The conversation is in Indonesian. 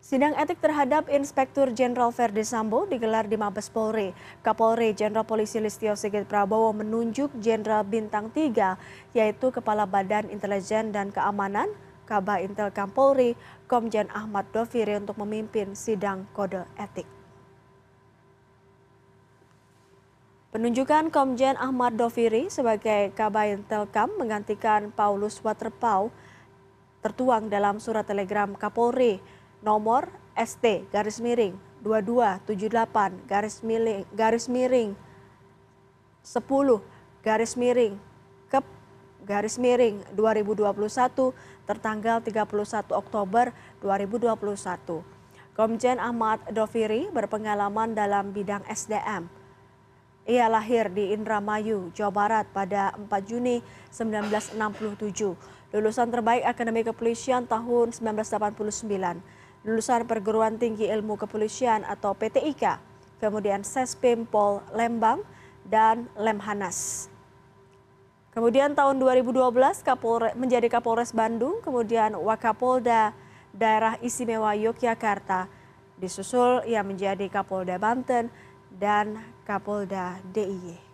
Sidang etik terhadap Inspektur Jenderal Verdi Sambo digelar di Mabes Polri. Kapolri Jenderal Polisi Listio Sigit Prabowo menunjuk Jenderal Bintang 3, yaitu Kepala Badan Intelijen dan Keamanan, Kabah Intel Kampolri, Komjen Ahmad Doviri untuk memimpin sidang kode etik. Penunjukan Komjen Ahmad Doviri sebagai Kabah Intelkam menggantikan Paulus Waterpau tertuang dalam surat telegram Kapolri nomor ST garis miring 2278 garis miring garis miring 10 garis miring kep garis miring 2021 tertanggal 31 Oktober 2021. Komjen Ahmad Doviri berpengalaman dalam bidang SDM. Ia lahir di Indramayu, Jawa Barat pada 4 Juni 1967. Lulusan terbaik Akademi Kepolisian tahun 1989 lulusan Perguruan Tinggi Ilmu Kepolisian atau PTIK, kemudian Sespim Pol Lembang, dan Lemhanas. Kemudian tahun 2012 Kapolre, menjadi Kapolres Bandung, kemudian Wakapolda Daerah Istimewa Yogyakarta. Disusul ia menjadi Kapolda Banten dan Kapolda DIY.